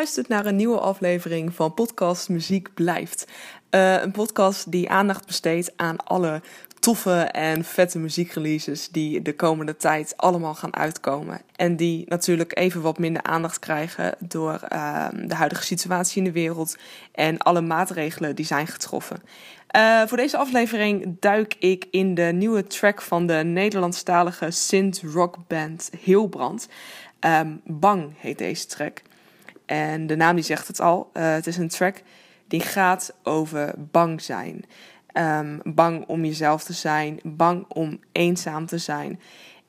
luistert naar een nieuwe aflevering van podcast Muziek Blijft. Uh, een podcast die aandacht besteedt aan alle toffe en vette muziekreleases die de komende tijd allemaal gaan uitkomen. En die natuurlijk even wat minder aandacht krijgen door uh, de huidige situatie in de wereld en alle maatregelen die zijn getroffen. Uh, voor deze aflevering duik ik in de nieuwe track van de Nederlandstalige synth-rock band Heelbrand. Um, Bang heet deze track. En de naam die zegt het al. Uh, het is een track die gaat over bang zijn. Um, bang om jezelf te zijn, bang om eenzaam te zijn.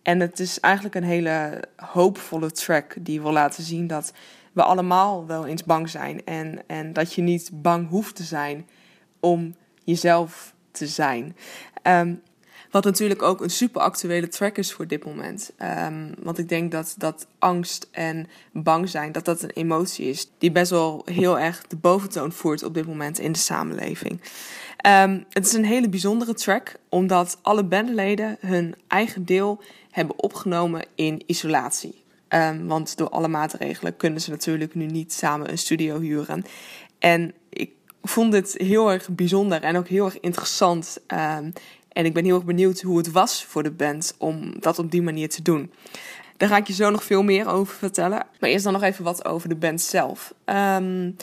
En het is eigenlijk een hele hoopvolle track die wil laten zien dat we allemaal wel eens bang zijn. En, en dat je niet bang hoeft te zijn om jezelf te zijn. Um, wat natuurlijk ook een super actuele track is voor dit moment. Um, want ik denk dat, dat angst en bang zijn, dat dat een emotie is die best wel heel erg de boventoon voert op dit moment in de samenleving. Um, het is een hele bijzondere track, omdat alle bandleden hun eigen deel hebben opgenomen in isolatie. Um, want door alle maatregelen kunnen ze natuurlijk nu niet samen een studio huren. En ik vond dit heel erg bijzonder en ook heel erg interessant. En ik ben heel erg benieuwd hoe het was voor de band om dat op die manier te doen. Daar ga ik je zo nog veel meer over vertellen. Maar eerst dan nog even wat over de band zelf. Um,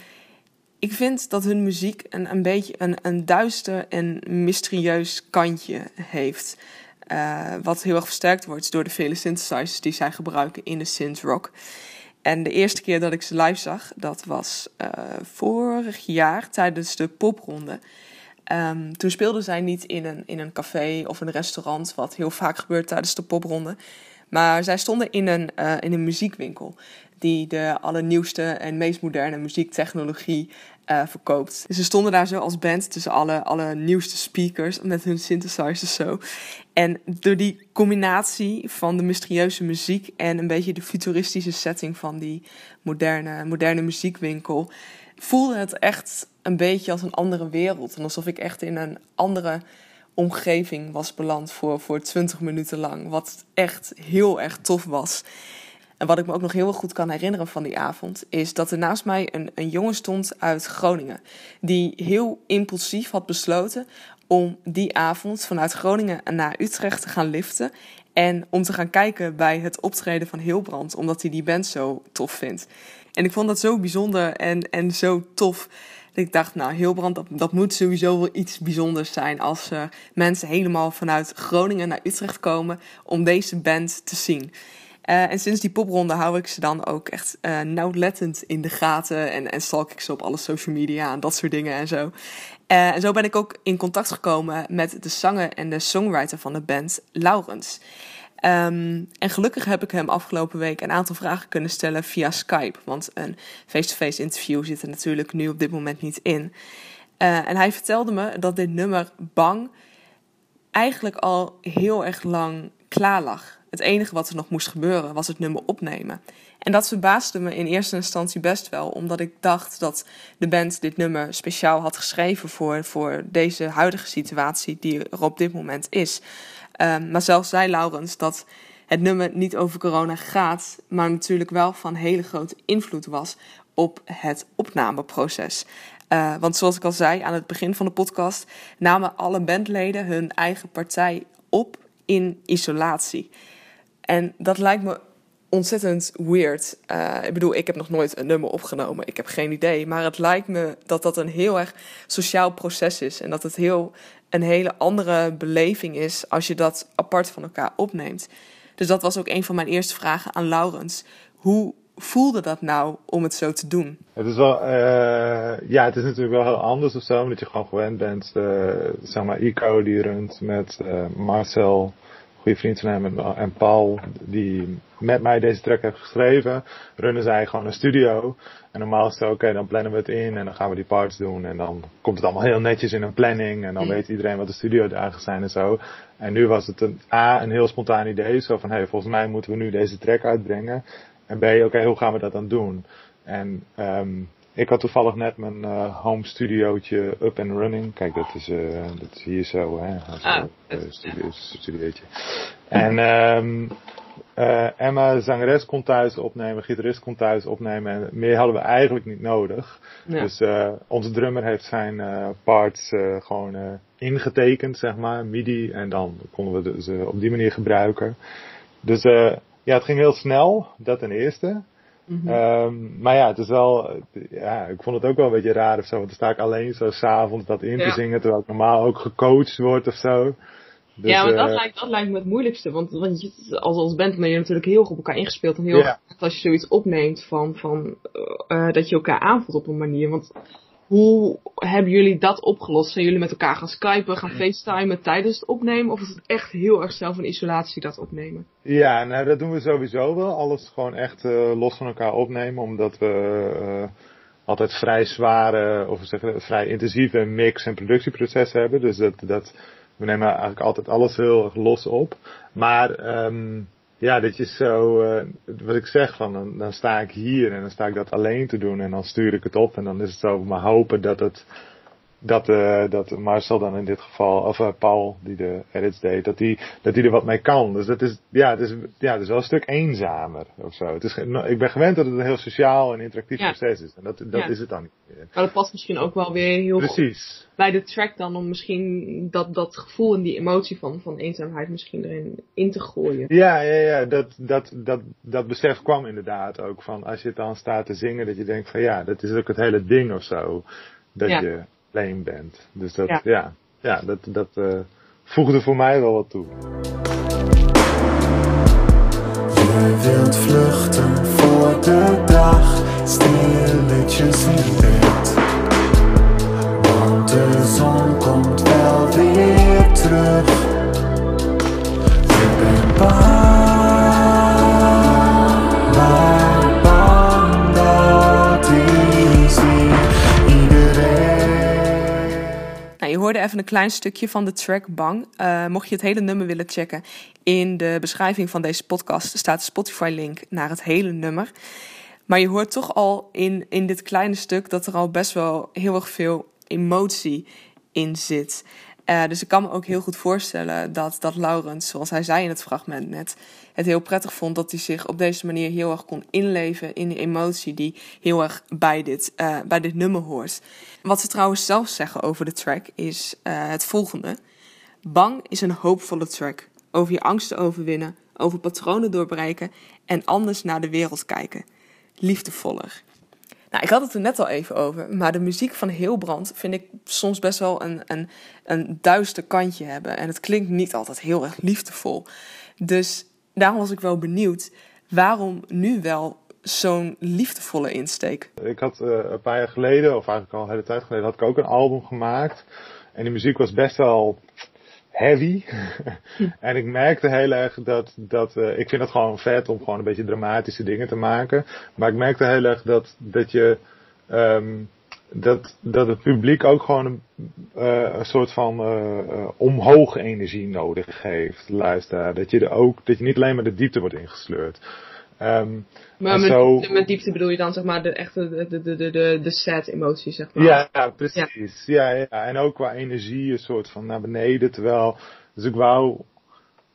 ik vind dat hun muziek een, een beetje een, een duister en mysterieus kantje heeft. Uh, wat heel erg versterkt wordt door de vele synthesizers die zij gebruiken in de synth rock. En de eerste keer dat ik ze live zag, dat was uh, vorig jaar tijdens de popronde. Um, toen speelden zij niet in een, in een café of een restaurant, wat heel vaak gebeurt tijdens de popronde. Maar zij stonden in een, uh, in een muziekwinkel die de allernieuwste en meest moderne muziektechnologie uh, verkoopt. Dus ze stonden daar zo als band tussen alle, alle nieuwste speakers met hun synthesizers zo. En door die combinatie van de mysterieuze muziek en een beetje de futuristische setting van die moderne, moderne muziekwinkel, voelde het echt een beetje als een andere wereld. En alsof ik echt in een andere omgeving was beland voor, voor 20 minuten lang. Wat echt heel erg tof was. En wat ik me ook nog heel goed kan herinneren van die avond, is dat er naast mij een, een jongen stond uit Groningen. Die heel impulsief had besloten om die avond vanuit Groningen naar Utrecht te gaan liften. En om te gaan kijken bij het optreden van Heelbrand, omdat hij die band zo tof vindt. En ik vond dat zo bijzonder en, en zo tof. Dat ik dacht, nou, Heelbrand, dat, dat moet sowieso wel iets bijzonders zijn. Als uh, mensen helemaal vanuit Groningen naar Utrecht komen om deze band te zien. Uh, en sinds die popronde hou ik ze dan ook echt uh, nauwlettend in de gaten. En, en stalk ik ze op alle social media en dat soort dingen en zo. En zo ben ik ook in contact gekomen met de zanger en de songwriter van de band, Laurens. Um, en gelukkig heb ik hem afgelopen week een aantal vragen kunnen stellen via Skype. Want een face-to-face interview zit er natuurlijk nu op dit moment niet in. Uh, en hij vertelde me dat dit nummer Bang eigenlijk al heel erg lang klaar lag. Het enige wat er nog moest gebeuren was het nummer opnemen. En dat verbaasde me in eerste instantie best wel, omdat ik dacht dat de band dit nummer speciaal had geschreven voor, voor deze huidige situatie die er op dit moment is. Um, maar zelfs zei Laurens dat het nummer niet over corona gaat, maar natuurlijk wel van hele grote invloed was op het opnameproces. Uh, want zoals ik al zei aan het begin van de podcast, namen alle bandleden hun eigen partij op in isolatie. En dat lijkt me ontzettend weird. Uh, ik bedoel, ik heb nog nooit een nummer opgenomen. Ik heb geen idee. Maar het lijkt me dat dat een heel erg sociaal proces is. En dat het heel een hele andere beleving is als je dat apart van elkaar opneemt. Dus dat was ook een van mijn eerste vragen aan Laurens. Hoe voelde dat nou om het zo te doen? Het is wel, uh, ja, het is natuurlijk wel heel anders of zo, omdat je gewoon gewend bent, uh, zeg maar, ICO die runt met Marcel goede vriend van hem en Paul, die met mij deze track heeft geschreven, runnen zij gewoon een studio. En normaal is het oké, dan plannen we het in en dan gaan we die parts doen. En dan komt het allemaal heel netjes in een planning. En dan mm. weet iedereen wat de studiodagen zijn en zo. En nu was het een A, een heel spontaan idee. Zo van, hé, hey, volgens mij moeten we nu deze track uitbrengen. En B, oké, okay, hoe gaan we dat dan doen? En um, ik had toevallig net mijn uh, home studiootje up and running. Kijk, dat is, uh, dat is hier zo, hè. Ah, uh, studio, studiootje. En um, uh, Emma, zangeres, kon thuis opnemen, gitarist kon thuis opnemen en meer hadden we eigenlijk niet nodig. Dus onze drummer heeft zijn parts gewoon ingetekend, zeg maar, MIDI, en dan konden we ze op die manier gebruiken. Dus ja, het ging heel snel, dat ten eerste. Mm -hmm. maar ja, het is wel, ja, ik vond het ook wel een beetje raar of zo, want dan sta ik alleen zo s'avonds dat in te zingen, terwijl ik normaal ook gecoacht word of zo. Dus, ja, maar dat, uh, lijkt, dat lijkt me het moeilijkste. Want, want je, als, als band ben je natuurlijk heel goed op elkaar ingespeeld. En heel yeah. als je zoiets opneemt van, van uh, dat je elkaar aanvoelt op een manier. Want hoe hebben jullie dat opgelost? Zijn jullie met elkaar gaan skypen, gaan facetimen tijdens het opnemen? Of is het echt heel erg zelf in isolatie dat opnemen? Ja, nou dat doen we sowieso wel. Alles gewoon echt uh, los van elkaar opnemen. Omdat we altijd vrij zware, of zeggen, vrij intensieve mix- en productieprocessen hebben. Dus dat, dat we nemen eigenlijk altijd alles heel erg los op. Maar um, ja, dat je zo, uh, wat ik zeg, van dan, dan sta ik hier en dan sta ik dat alleen te doen en dan stuur ik het op en dan is het zo maar hopen dat het dat, uh, dat Marcel dan in dit geval, of uh, Paul die de edits deed, dat die, dat die er wat mee kan. Dus dat is, ja, het is, ja, het is wel een stuk eenzamer of zo. Het is, ik ben gewend dat het een heel sociaal en interactief proces is. En dat, dat ja. is het dan niet meer. Maar dat past misschien ook wel weer heel Precies. goed bij de track dan om misschien dat, dat gevoel en die emotie van, van eenzaamheid misschien erin in te gooien. Ja, ja, ja, dat, dat, dat, dat besef kwam inderdaad ook van als je het dan staat te zingen, dat je denkt van ja, dat is ook het hele ding of zo. Dat je alleen bent. Dus dat, ja, ja, ja dat, dat uh, voegde voor mij wel wat toe. Je wilt vluchten voor de dag, stilletjes in bed. Want de zon komt wel weer terug. Je hoorde even een klein stukje van de track Bang. Uh, mocht je het hele nummer willen checken, in de beschrijving van deze podcast staat de Spotify-link naar het hele nummer. Maar je hoort toch al in, in dit kleine stuk dat er al best wel heel erg veel emotie in zit. Uh, dus ik kan me ook heel goed voorstellen dat, dat Laurens, zoals hij zei in het fragment net, het heel prettig vond dat hij zich op deze manier heel erg kon inleven in die emotie die heel erg bij dit, uh, bij dit nummer hoort. Wat ze trouwens zelf zeggen over de track is uh, het volgende. Bang is een hoopvolle track. Over je angsten overwinnen, over patronen doorbreken en anders naar de wereld kijken. Liefdevoller. Nou, ik had het er net al even over, maar de muziek van Heelbrand vind ik soms best wel een, een, een duister kantje hebben. En het klinkt niet altijd heel erg liefdevol. Dus daarom was ik wel benieuwd, waarom nu wel zo'n liefdevolle insteek? Ik had uh, een paar jaar geleden, of eigenlijk al een hele tijd geleden, had ik ook een album gemaakt. En die muziek was best wel heavy. en ik merkte heel erg dat, dat uh, ik vind het gewoon vet om gewoon een beetje dramatische dingen te maken. Maar ik merkte heel erg dat, dat je, um, dat, dat het publiek ook gewoon een, uh, een soort van uh, omhoog energie nodig heeft, luisteraar. Dat je er ook, dat je niet alleen maar de diepte wordt ingesleurd. Um, maar met, zo... diepte, met, diepte, bedoel je dan zeg maar de echte de, de, de, de, de sad emoties zeg maar. Ja, ja precies. Ja. ja. Ja, En ook qua energie een soort van naar beneden. Terwijl, dus ik wou,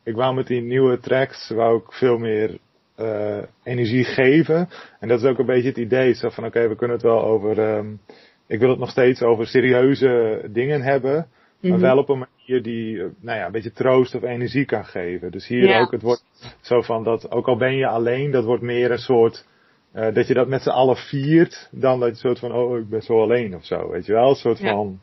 ik wou met die nieuwe tracks wou ik veel meer uh, energie geven. En dat is ook een beetje het idee. Zo van oké, okay, we kunnen het wel over, um, ik wil het nog steeds over serieuze dingen hebben. Maar mhm. wel op een manier die, eh, nou ja, een beetje troost of energie kan geven. Dus hier ja. ook, het wordt zo van dat, ook al ben je alleen, dat wordt meer een soort, uh, dat je dat met z'n allen viert, dan dat je soort van, oh, ik ben zo alleen of zo. Weet je wel, een soort ja. van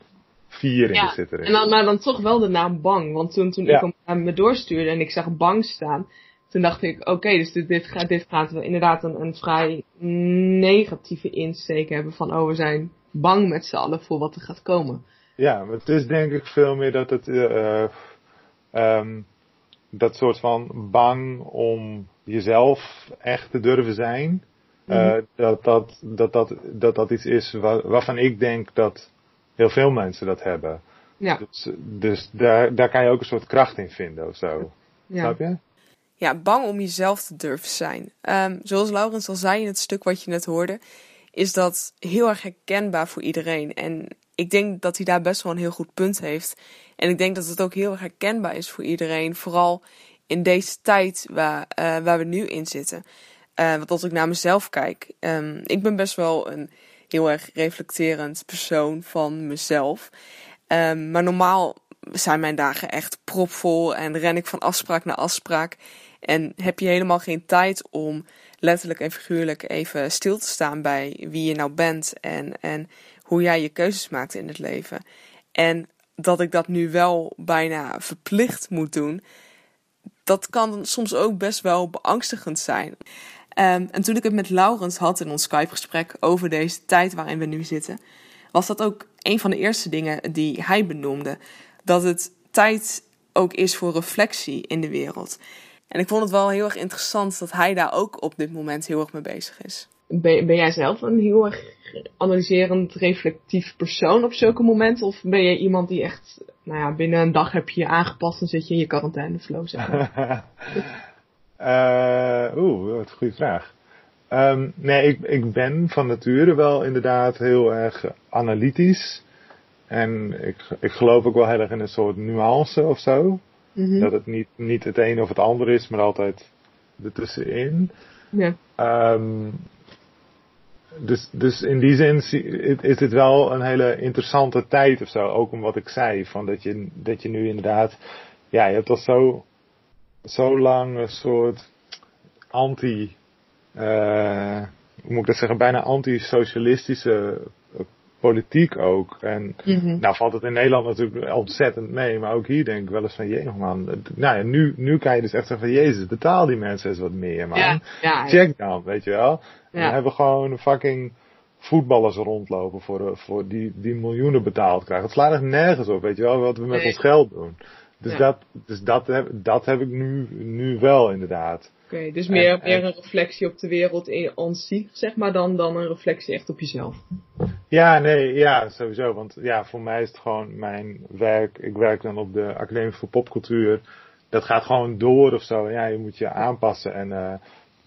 viering ja. zit erin. En dan, maar dan toch wel de naam Bang. Want toen, toen ik hem me doorstuurde en ik zag Bang staan, toen dacht ik, oké, okay, dus dit, dit, gaat, dit gaat inderdaad een, een vrij negatieve insteek hebben van, oh, we zijn bang met z'n allen voor wat er gaat komen. Ja, maar het is denk ik veel meer dat het, uh, um, dat soort van bang om jezelf echt te durven zijn. Mm -hmm. uh, dat, dat, dat, dat, dat dat iets is waar, waarvan ik denk dat heel veel mensen dat hebben. Ja. Dus, dus daar, daar kan je ook een soort kracht in vinden of zo. Ja. Snap je? Ja, bang om jezelf te durven zijn. Um, zoals Laurens al zei in het stuk wat je net hoorde, is dat heel erg herkenbaar voor iedereen. En ik denk dat hij daar best wel een heel goed punt heeft. En ik denk dat het ook heel erg herkenbaar is voor iedereen. Vooral in deze tijd waar, uh, waar we nu in zitten. Uh, want als ik naar mezelf kijk, um, ik ben best wel een heel erg reflecterend persoon van mezelf. Um, maar normaal zijn mijn dagen echt propvol en ren ik van afspraak naar afspraak. En heb je helemaal geen tijd om letterlijk en figuurlijk even stil te staan bij wie je nou bent en, en hoe jij je keuzes maakt in het leven. En dat ik dat nu wel bijna verplicht moet doen, dat kan soms ook best wel beangstigend zijn. Um, en toen ik het met Laurens had in ons Skype-gesprek over deze tijd waarin we nu zitten, was dat ook een van de eerste dingen die hij benoemde. Dat het tijd ook is voor reflectie in de wereld. En ik vond het wel heel erg interessant dat hij daar ook op dit moment heel erg mee bezig is. Ben, ben jij zelf een heel erg analyserend, reflectief persoon op zulke momenten? Of ben je iemand die echt, nou ja, binnen een dag heb je je aangepast en zit je in je quarantaineflow, zeg maar? uh, Oeh, wat een goede vraag. Um, nee, ik, ik ben van nature wel inderdaad heel erg analytisch. En ik, ik geloof ook wel heel erg in een soort nuance of zo. Mm-hmm. Dat het niet, niet het een of het ander is, maar altijd ertussenin. Ja. Um, dus, dus in die zin is dit wel een hele interessante tijd of zo. Ook om wat ik zei, van dat je, dat je nu inderdaad, ja, je hebt al zo, zo lang een soort anti, uh, hoe moet ik dat zeggen, bijna anti-socialistische politiek ook. En mm-hmm. nou valt het in Nederland natuurlijk ontzettend mee, maar ook hier denk ik wel eens van, jee man, nou ja, nu, nu kan je dus echt zeggen van, jezus, betaal die mensen eens wat meer man. Ja, ja, Check dan, weet je wel. En dan hebben we gewoon fucking voetballers rondlopen voor, voor die, die miljoenen betaald krijgen. Het slaat echt nergens op, weet je wel, wat we met ons geld doen. Dus, dat, dus dat, heb, dat heb ik nu, nu wel inderdaad. Oké, dus meer, meer een reflectie op de wereld in ons zich, zeg maar, dan, dan een reflectie echt op jezelf. Ja, nee, ja, sowieso. Want ja, voor mij is het gewoon mijn werk. Ik werk dan op de Academie voor Popcultuur. Dat gaat gewoon door of zo. Ja, je moet je aanpassen. En uh,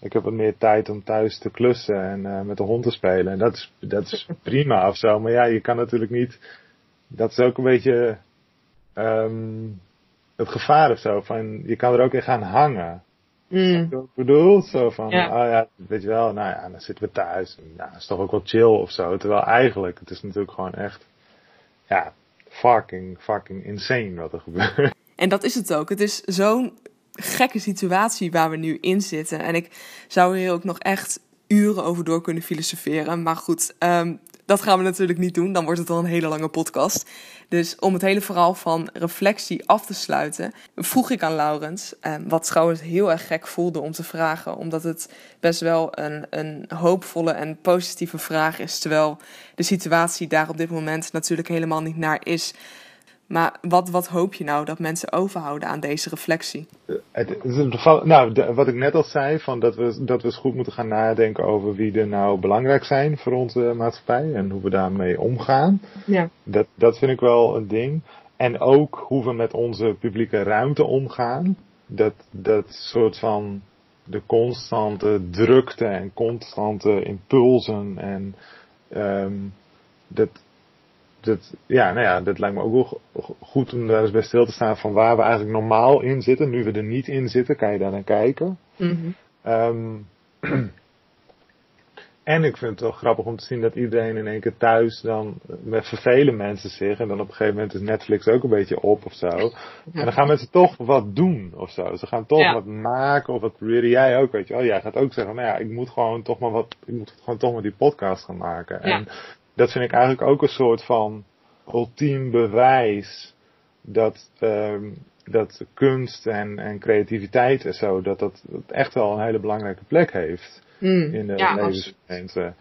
ik heb wat meer tijd om thuis te klussen en uh, met de hond te spelen. En dat is, dat is prima of zo. Maar ja, je kan natuurlijk niet. Dat is ook een beetje um, het gevaar of zo. Van, je kan er ook in gaan hangen. Mm. Ik bedoel, zo van, ja. oh ja, weet je wel, nou ja, dan zitten we thuis. Nou, dat is toch ook wel chill of zo. Terwijl eigenlijk, het is natuurlijk gewoon echt, ja, fucking, fucking insane wat er gebeurt. En dat is het ook. Het is zo'n gekke situatie waar we nu in zitten. En ik zou hier ook nog echt uren over door kunnen filosoferen. Maar goed, um, dat gaan we natuurlijk niet doen. Dan wordt het al een hele lange podcast. Dus om het hele verhaal van reflectie af te sluiten, vroeg ik aan Laurens, eh, wat trouwens heel erg gek voelde om te vragen, omdat het best wel een, een hoopvolle en positieve vraag is, terwijl de situatie daar op dit moment natuurlijk helemaal niet naar is. Maar wat, wat hoop je nou dat mensen overhouden aan deze reflectie? Het nou, wat ik net al zei, van dat, we, dat we eens goed moeten gaan nadenken over wie er nou belangrijk zijn voor onze maatschappij en hoe we daarmee omgaan. Ja. Dat, dat vind ik wel een ding. En ook hoe we met onze publieke ruimte omgaan. Dat, dat soort van de constante drukte en constante impulsen en um, dat, dat, ja, nou ja, dat lijkt me ook wel goed om daar eens bij stil te staan van waar we eigenlijk normaal in zitten. Nu we er niet in zitten, kan je daar naar kijken. Mm um, en ik vind het wel grappig om te zien dat iedereen in één keer thuis dan met vervelen mensen zich. En dan op een gegeven moment is Netflix ook een beetje op of zo. En dan gaan mensen toch wat doen of zo. Ze gaan toch wat maken of wat proberen. Jij ook, weet je wel. Jij gaat ook zeggen, nou ja, ik moet gewoon toch maar wat, ik moet gewoon toch maar die podcast gaan maken. En dat vind ik eigenlijk ook een soort van ultiem bewijs dat, um, dat kunst en, en creativiteit en zo, dat dat echt wel een hele belangrijke plek heeft mm, in de ja.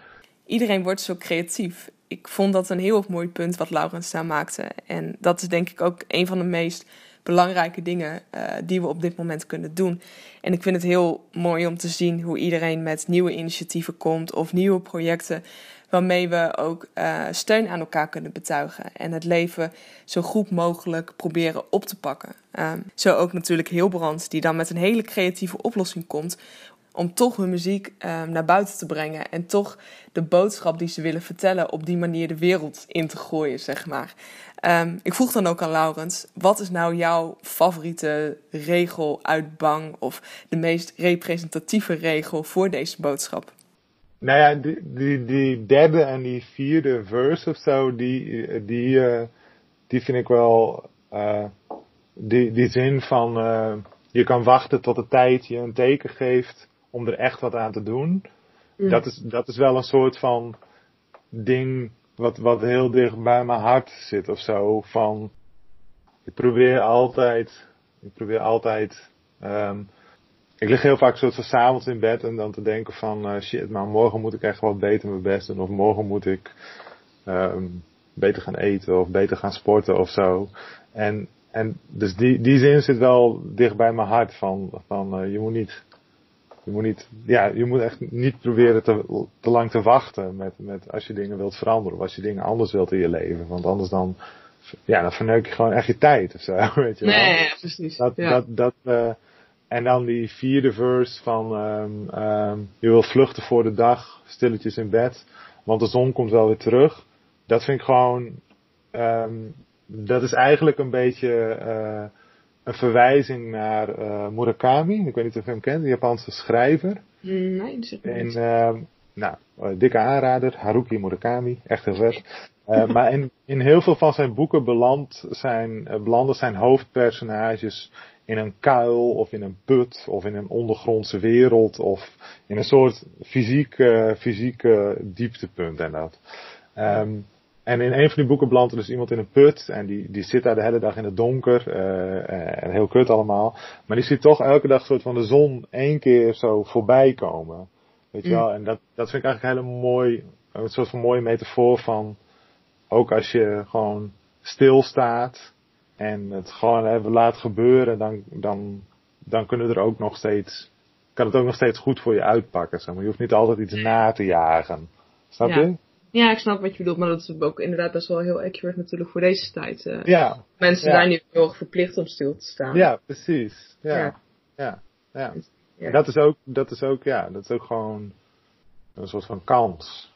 Iedereen wordt zo creatief. Ik vond dat een heel mooi punt wat Laurens daar maakte. En dat is denk ik ook een van de meest belangrijke dingen uh, die we op dit moment kunnen doen. En ik vind het heel mooi om te zien hoe iedereen met nieuwe initiatieven komt of nieuwe projecten waarmee we ook uh, steun aan elkaar kunnen betuigen en het leven zo goed mogelijk proberen op te pakken. Um, zo ook natuurlijk Hilbrand, die dan met een hele creatieve oplossing komt om toch hun muziek ehm, naar buiten te brengen en toch de boodschap die ze willen vertellen op die manier de wereld in te gooien, zeg maar. Ehm, ik vroeg dan ook aan Laurens, wat is nou jouw favoriete regel uit Bang of de meest representatieve regel voor deze boodschap? Nou ja, die, die, derde en die vierde verse of zo, die, die, uh, die vind ik wel, uh, die, die zin van, uh, je kan wachten tot de tijd je een teken geeft om er echt wat aan te doen. Mm. Dat, is, dat is wel een soort van ding wat, wat heel dicht bij mijn hart zit of zo. Van, ik probeer altijd, ik probeer altijd, um, ik lig heel vaak soort van s'avonds in bed en dan te denken van uh, shit, maar morgen moet ik echt wat beter mijn best doen. Of morgen moet ik um, beter gaan eten of beter gaan sporten of zo. En, en dus die, die zin zit wel dicht bij mijn hart van, van uh, je moet niet je moet niet, ja, je moet echt niet proberen te, te lang te wachten met, met als je dingen wilt veranderen of als je dingen anders wilt in je leven. Want anders dan, ja, dan verneuk je gewoon echt je tijd of zo, weet je wel. Nee, precies. Dat, ja. dat, dat, uh, en dan die vierde verse van, um, um, je wil vluchten voor de dag, stilletjes in bed, want de zon komt wel weer terug. Dat vind ik gewoon, um, dat is eigenlijk een beetje, uh, een verwijzing naar uh, Murakami. Ik weet niet of je hem kent, de Japanse schrijver. Nee, dat is En, uh, nou, dikke aanrader, Haruki Murakami, echt heel vet. Uh, maar in, in heel veel van zijn boeken belandt zijn, belanden zijn hoofdpersonages in een kuil of in een put of in een ondergrondse wereld of in een soort fysieke, fysieke dieptepunt en dat. Um, en in een van die boeken belandt er dus iemand in een put. En die, die zit daar de hele dag in het donker. Uh, en heel kut allemaal. Maar die ziet toch elke dag soort van de zon één keer zo voorbij komen. Weet je mm. wel? En dat, dat vind ik eigenlijk een hele mooi, een soort van mooie metafoor van. Ook als je gewoon stilstaat. En het gewoon even laat gebeuren. Dan, dan, dan kunnen er ook nog steeds, kan het ook nog steeds goed voor je uitpakken. Zeg maar. Je hoeft niet altijd iets na te jagen. Snap ja. je? Ja, ik snap wat je bedoelt, maar dat is ook inderdaad best wel heel accurate natuurlijk voor deze tijd. Uh, ja. Mensen ja. zijn nu heel erg verplicht om stil te staan. Ja, precies. Ja. Ja. Ja. ja. ja. Dat is ook, dat is ook, ja, dat is ook gewoon een soort van kans.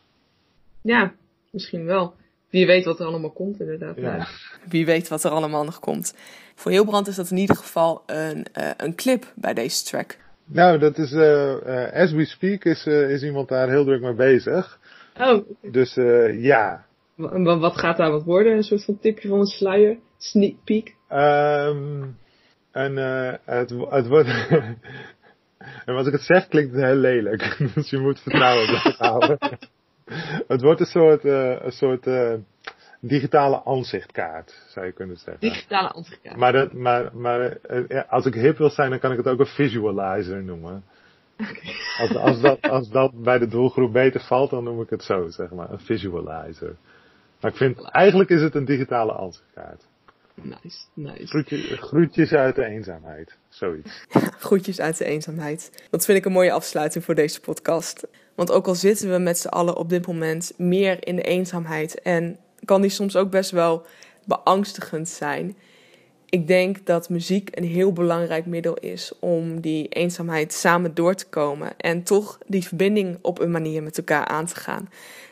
Ja, misschien wel. Wie weet wat er allemaal komt inderdaad. Ja. Wie weet wat er allemaal nog komt. Voor Heelbrand is dat in ieder geval een, uh, een clip bij deze track. Nou, dat is, uh, as we speak is, is iemand daar heel druk mee bezig. Oh. Dus uh, ja. Wat, wat gaat daar wat worden? Een soort van tipje van een sluier? Sneak peek? Um, en uh, het, het wordt... en als ik het zeg klinkt het heel lelijk. dus je moet vertrouwen blijven houden. het wordt een soort, uh, een soort digitale aanzichtkaart, zou je kunnen zeggen. Digitale aanzichtkaart. Maar, dat, maar, maar als ik hip wil zijn, dan kan ik het ook een visualizer noemen. Okay. Als, als, dat, als dat bij de doelgroep beter valt, dan noem ik het zo, zeg maar. Een visualizer. Maar ik vind, eigenlijk is het een digitale ansichtkaart. Nice, nice. Groetje, groetjes uit de eenzaamheid. Zoiets. Groetjes uit de eenzaamheid. Dat vind ik een mooie afsluiting voor deze podcast. Want ook al zitten we met z'n allen op dit moment meer in de eenzaamheid en kan die soms ook best wel beangstigend zijn ik denk dat muziek een heel belangrijk middel is om die eenzaamheid samen door te komen en toch die verbinding op een manier met elkaar aan te gaan.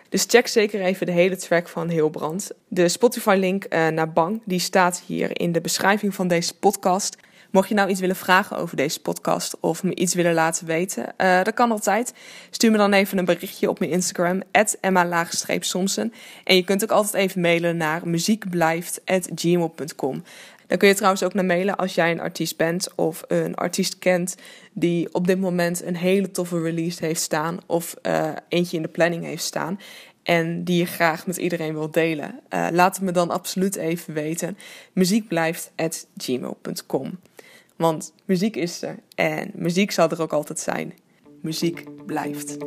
Dus check zeker even de hele track van Heelbrand. De Spotify-link uh, naar Bang die staat hier in de beschrijving van deze podcast. Mocht je nou iets willen vragen over deze podcast of me iets willen laten weten, uh, dat kan altijd. Stuur me dan even een berichtje op mijn Instagram, emma-somsen. En je kunt ook altijd even mailen naar muziekblijft.gmail.com. Dan kun je trouwens ook naar mailen als jij een artiest bent of een artiest kent die op dit moment een hele toffe release heeft staan of uh, eentje in de planning heeft staan en die je graag met iedereen wilt delen. Uh, laat het me dan absoluut even weten. Muziek blijft at gmail.com. Want muziek is er en muziek zal er ook altijd zijn. Muziek blijft.